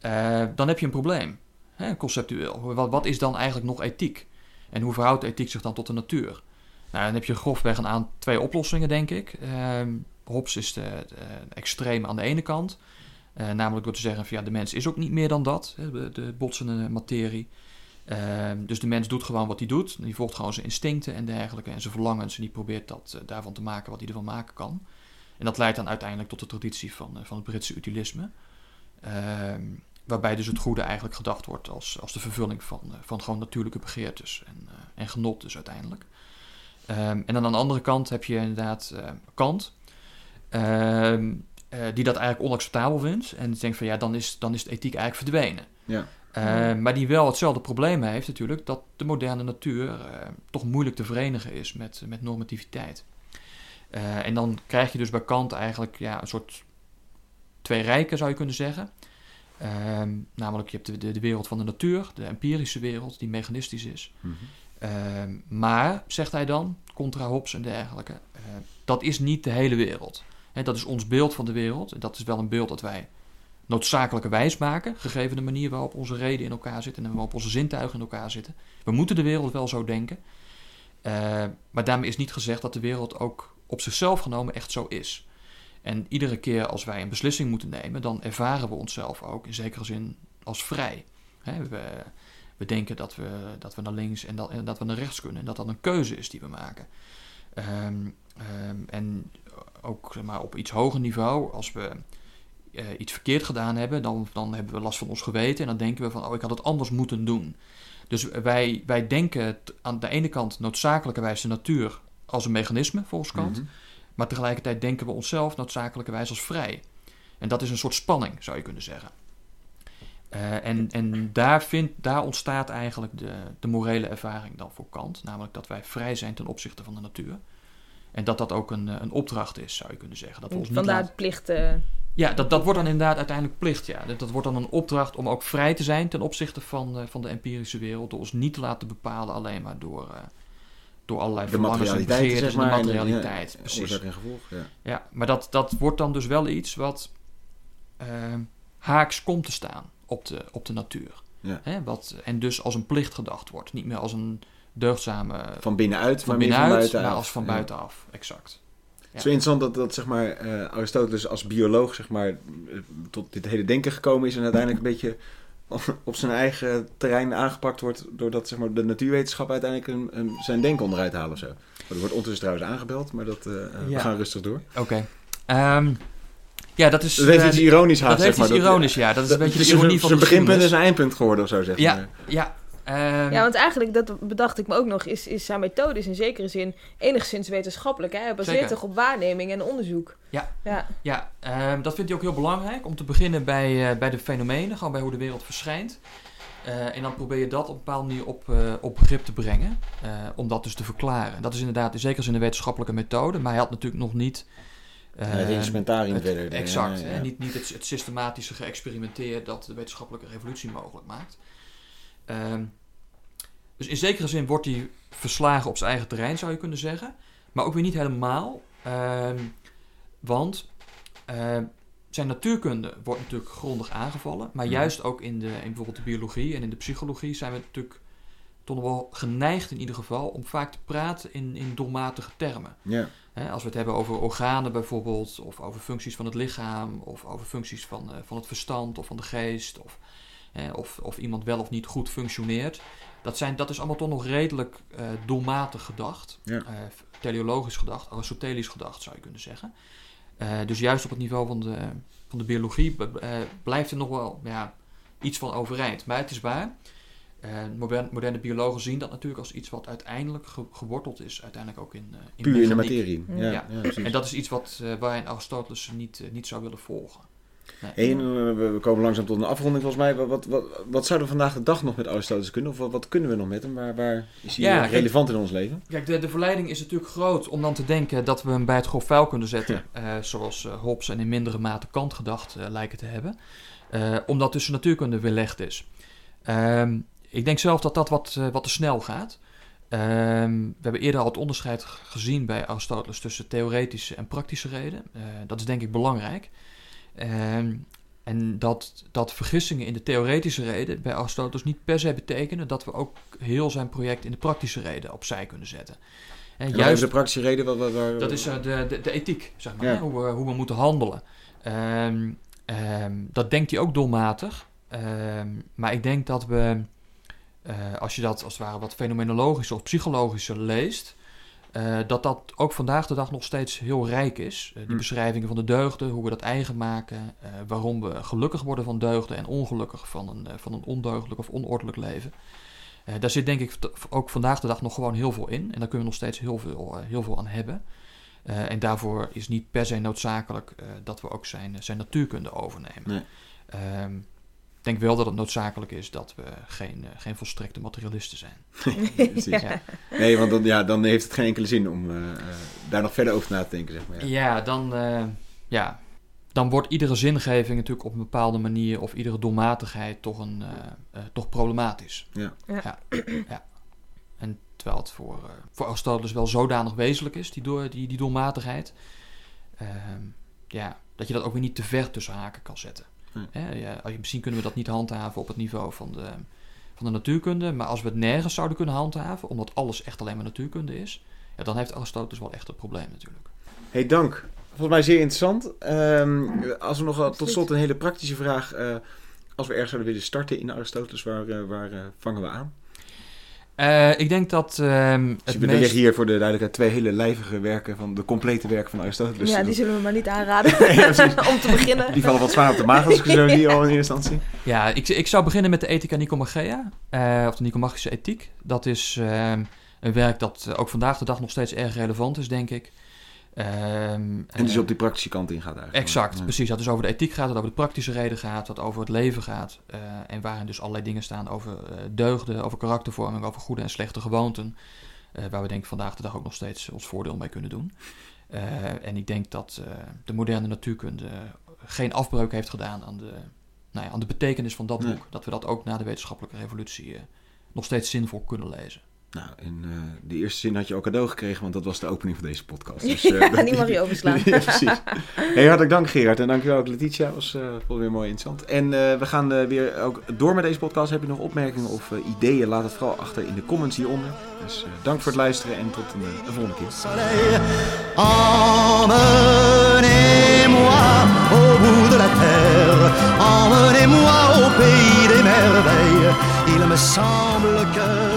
D: eh, dan heb je een probleem, hè, conceptueel. Wat, wat is dan eigenlijk nog ethiek? En hoe verhoudt ethiek zich dan tot de natuur? Nou, dan heb je grofweg een aan twee oplossingen, denk ik. Hobbes is de, extreem aan de ene kant. Eh, namelijk door te zeggen van ja, de mens is ook niet meer dan dat, de, de botsende materie. Ehm, dus de mens doet gewoon wat hij doet. Die volgt gewoon zijn instincten en dergelijke en zijn verlangens. En die probeert dat, eh, daarvan te maken wat hij ervan maken kan. En dat leidt dan uiteindelijk tot de traditie van, eh, van het Britse utilisme. Ehm, waarbij dus het goede eigenlijk gedacht wordt als, als de vervulling van, van gewoon natuurlijke begeertes en, en genot dus uiteindelijk. Ehm, en dan aan de andere kant heb je inderdaad eh, Kant, die dat eigenlijk onacceptabel vindt. En die denkt van ja, dan is, dan is de ethiek eigenlijk verdwenen.
A: Ja.
D: Eh, maar die wel hetzelfde probleem heeft natuurlijk, dat de moderne natuur eh, toch moeilijk te verenigen is met, met normativiteit. Eh, en dan krijg je dus bij Kant eigenlijk ja, een soort twee rijken, zou je kunnen zeggen. Ehm, namelijk, je hebt de, de, de wereld van de natuur, de empirische wereld, die mechanistisch is.
A: Mhm.
D: Ehm, maar, zegt hij dan, contra Hobbes en dergelijke, eh, dat is niet de hele wereld. Dat is ons beeld van de wereld. En dat is wel een beeld dat wij noodzakelijkerwijs maken, gegeven de manier waarop onze reden in elkaar zit en waarop onze zintuigen in elkaar zitten. We moeten de wereld wel zo denken. Eh, maar daarmee is niet gezegd dat de wereld ook op zichzelf genomen echt zo is. En iedere keer als wij een beslissing moeten nemen, dan ervaren we onszelf ook in zekere zin als vrij. We, we denken dat we, dat we naar links en dat, en dat we naar rechts kunnen. En dat dat een keuze is die we maken. Ehm, ehm, en ook zeg maar, op iets hoger niveau, als we eh, iets verkeerd gedaan hebben, dan, dan hebben we last van ons geweten. En dan denken we van, oh, ik had het anders moeten doen. Dus wij, wij denken aan de ene kant noodzakelijkerwijs de natuur als een mechanisme, volgens Kant.
A: Mhm.
D: Maar tegelijkertijd denken we onszelf noodzakelijkerwijs als vrij. En dat is een soort spanning, zou je kunnen zeggen. Eh, en en daar, vindt, daar ontstaat eigenlijk de, de morele ervaring dan voor Kant. Namelijk dat wij vrij zijn ten opzichte van de natuur. En dat dat ook een, eh, een opdracht is, zou je kunnen zeggen. Dat we ons niet
C: Vandaar
D: laten-
C: plicht.
D: ja, dat, dat wordt dan inderdaad uiteindelijk plicht. Ja. Dat, dat wordt dan een opdracht om ook vrij te zijn ten opzichte van, eh, van de empirische wereld. Door ons niet te laten bepalen alleen maar door, eh, door allerlei
A: De
D: en
A: materialiteit,
D: begeertes
A: zeg
D: en
A: maar.
D: de
A: en
D: materialiteit.
A: ja,
D: precies.
A: Oorzaak en gevolg, ja.
D: Ja, maar dat, dat wordt dan dus wel iets wat ehm, haaks komt te staan op de, op de natuur.
A: Ja.
D: Hè, wat, en dus als een plicht gedacht wordt. Niet meer als een deugdzame
A: Van binnenuit,
D: van
A: maar
D: binnenuit,
A: van buitenaf.
D: maar als van buitenaf. Exact.
A: Het is wel interessant dat, dat zeg maar, eh, Aristoteles als bioloog zeg maar, eh, tot dit hele denken gekomen is en uiteindelijk een beetje op zijn eigen terrein aangepakt wordt doordat zeg maar, de natuurwetenschap uiteindelijk een, een- zijn denken onderuit halen of zo. Er wordt ondertussen trouwens aangebeld, maar dat, eh, we gaan rustig door.
D: Oké. Ehm, ja, dat is...
A: Dat heeft iets ironisch haast,
D: dat heeft
A: zeg
D: iets
A: maar.
D: ironisch, ja. Dat is een beetje de
A: is
D: ironie van
A: Zijn beginpunt en
D: geschiedenis.
A: zijn eindpunt geworden of zo, zeg
D: Ja,
A: maar.
D: ja. Ehm,
C: Ja, want eigenlijk, dat bedacht ik me ook nog, is, is zijn methode is in zekere zin enigszins wetenschappelijk. Hè? Hij baseert
D: Zeker.
C: toch op waarneming en onderzoek.
D: Ja.
C: ja.
D: Ja, ehm, dat vindt hij ook heel belangrijk. Om te beginnen bij, eh, bij de fenomenen, gewoon bij hoe de wereld verschijnt. Eh, en dan probeer je dat op een bepaalde manier op, eh, op begrip te brengen. eh, om dat dus te verklaren. Dat is inderdaad in zekere zin een wetenschappelijke methode. Maar hij had natuurlijk nog niet... eh,
A: het instrumentarium
D: het-
A: verder.
D: Exact.
A: ja,
D: hè,
A: ja.
D: Niet, niet het, het systematische geëxperimenteerd dat de wetenschappelijke revolutie mogelijk maakt. Ehm, dus in zekere zin wordt hij verslagen op zijn eigen terrein, zou je kunnen zeggen. Maar ook weer niet helemaal. Ehm, want ehm, zijn natuurkunde wordt natuurlijk grondig aangevallen. Maar
A: Mhm.
D: juist ook in, de, in bijvoorbeeld de biologie en in de psychologie zijn we natuurlijk toch nog wel geneigd in ieder geval om vaak te praten in, in doelmatige termen.
A: Ja.
D: Als we het hebben over organen bijvoorbeeld, of over functies van het lichaam, of over functies van, eh, van het verstand of van de geest, of, of, of iemand wel of niet goed functioneert. Dat, zijn, dat is allemaal toch nog redelijk eh, doelmatig gedacht,
A: Ja.
D: Eh, teleologisch gedacht, aristotelisch gedacht zou je kunnen zeggen. Eh, dus juist op het niveau van de, van de biologie blijft er nog wel ja, iets van overeind. Maar het is waar. moderne, moderne biologen zien dat natuurlijk als iets wat uiteindelijk ge- geworteld is, uiteindelijk ook in, eh in
A: Puur in de materie. Ja,
C: Ja.
A: ja. precies.
D: En dat is iets wat uh, waarin Aristoteles niet, niet zou willen volgen. Nee.
A: En, eh, we komen langzaam tot een afronding volgens mij. Wat, wat, wat, zouden we vandaag de dag nog met Aristoteles kunnen? Of wat, wat kunnen we nog met hem? Waar, waar is hij
D: Ja,
A: eh,
D: kijk-
A: relevant in ons leven?
D: Kijk, de, de verleiding is natuurlijk groot om dan te denken dat we hem bij het grof vuil kunnen zetten. eh, zoals Hobbes en in mindere mate Kant gedacht lijken te hebben. Omdat tussen natuurkunde weerlegd is. Ehm, ik denk zelf dat dat wat, wat te snel gaat. Ehm, we hebben eerder al het onderscheid gezien bij Aristoteles tussen theoretische en praktische reden. Dat is denk ik belangrijk. Ehm, en dat, dat vergissingen in de theoretische reden bij Aristoteles niet per se betekenen dat we ook heel zijn project in de praktische reden opzij kunnen zetten. En
A: En juist de praktische reden. Wat, wat, waar-
D: dat is eh, de, de, de ethiek, zeg maar,
A: Ja.
D: hè, hoe, we, hoe we moeten handelen. Ehm, ehm, dat denkt hij ook doelmatig. Maar ik denk dat we, eh, als je dat als het ware wat fenomenologischer of psychologischer leest, eh, dat dat ook vandaag de dag nog steeds heel rijk is. Eh, die
A: Hm.
D: beschrijvingen van de deugden, hoe we dat eigen maken, eh, waarom we gelukkig worden van deugden en ongelukkig van een, van een ondeugdelijk of onordelijk leven. Daar zit denk ik ook vandaag de dag nog gewoon heel veel in. En daar kunnen we nog steeds heel veel, heel veel aan hebben. En daarvoor is niet per se noodzakelijk dat we ook zijn, zijn natuurkunde overnemen.
A: Nee.
D: Ehm, denk wel dat het noodzakelijk is dat we geen, eh, geen volstrekte materialisten zijn. (laughs)
A: Precies.
D: Ja.
A: Nee, want dan, ja, dan heeft het geen enkele zin om eh, eh, daar nog verder over na te denken, zeg maar. Ja.
D: Ja, dan, eh, ja, dan wordt iedere zingeving natuurlijk op een bepaalde manier of iedere doelmatigheid toch, een, toch problematisch.
A: Ja.
C: Ja.
D: Ja, ja. En terwijl het voor, voor Aristoteles wel zodanig wezenlijk is, die, door, die, die doelmatigheid, ehm, ja, dat je dat ook weer niet te ver tussen haken kan zetten. Hè, ja, je- misschien kunnen we dat niet handhaven op het niveau van de, van de natuurkunde, maar als we het nergens zouden kunnen handhaven, omdat alles echt alleen maar natuurkunde is, ja, dan heeft Aristoteles wel echt een probleem natuurlijk.
A: Hey, dank. Volgens mij zeer interessant. Ehm, als we nog wel tot slot een hele praktische vraag. eh, als we ergens zouden willen starten in Aristoteles, waar, eh, waar eh, vangen we aan?
D: Eh, ik denk dat ehm,
A: Dus
D: meest...
A: liggen hier voor de duidelijkheid twee hele lijvige werken van de complete werken van Aristoteles.
C: ja, die zullen we maar niet aanraden (laughs)
A: Ja, (laughs)
C: om te beginnen.
A: Die vallen wat zwaar op de maag als ik ze zo (laughs) zie al in eerste instantie.
D: Ja, ik, ik zou beginnen met de Ethica Nicomachea, eh, of de Nicomachische ethiek. Dat is ehm, een werk dat ook vandaag de dag nog steeds erg relevant is, denk ik. Ehm,
A: En dus
D: eh,
A: op die praktische kant ingaat eigenlijk.
D: Exact,
A: Ja.
D: precies. Dat is over de ethiek gaat, dat over de praktische reden gaat, dat over het leven gaat. eh, en waarin dus allerlei dingen staan over eh, deugden, over karaktervorming, over goede en slechte gewoonten. waar we denk ik vandaag de dag ook nog steeds ons voordeel mee kunnen doen. En ik denk dat de moderne natuurkunde geen afbreuk heeft gedaan aan de, nou ja, aan de betekenis van dat
A: Nee.
D: boek. Dat we dat ook na de wetenschappelijke revolutie nog steeds zinvol kunnen lezen.
A: Nou, in eh, de eerste zin had je al cadeau gekregen, want dat was de opening van deze podcast. (laughs) Dus,
C: Ja,
A: eh,
C: die mag je overslaan. (laughs)
A: ja, precies. Hey, hartelijk dank Gerard en dankjewel ook Letitia. was eh, ik weer mooi interessant. En eh, we gaan eh, weer ook door met deze podcast. Heb je nog opmerkingen of eh, ideeën? Laat het vooral achter in de comments hieronder. Dus eh, dank voor het luisteren en tot een, een volgende keer.
B: soleil. Emmenez-moi au bout de la terre, emmenez-moi au pays des merveilles. Il me semble que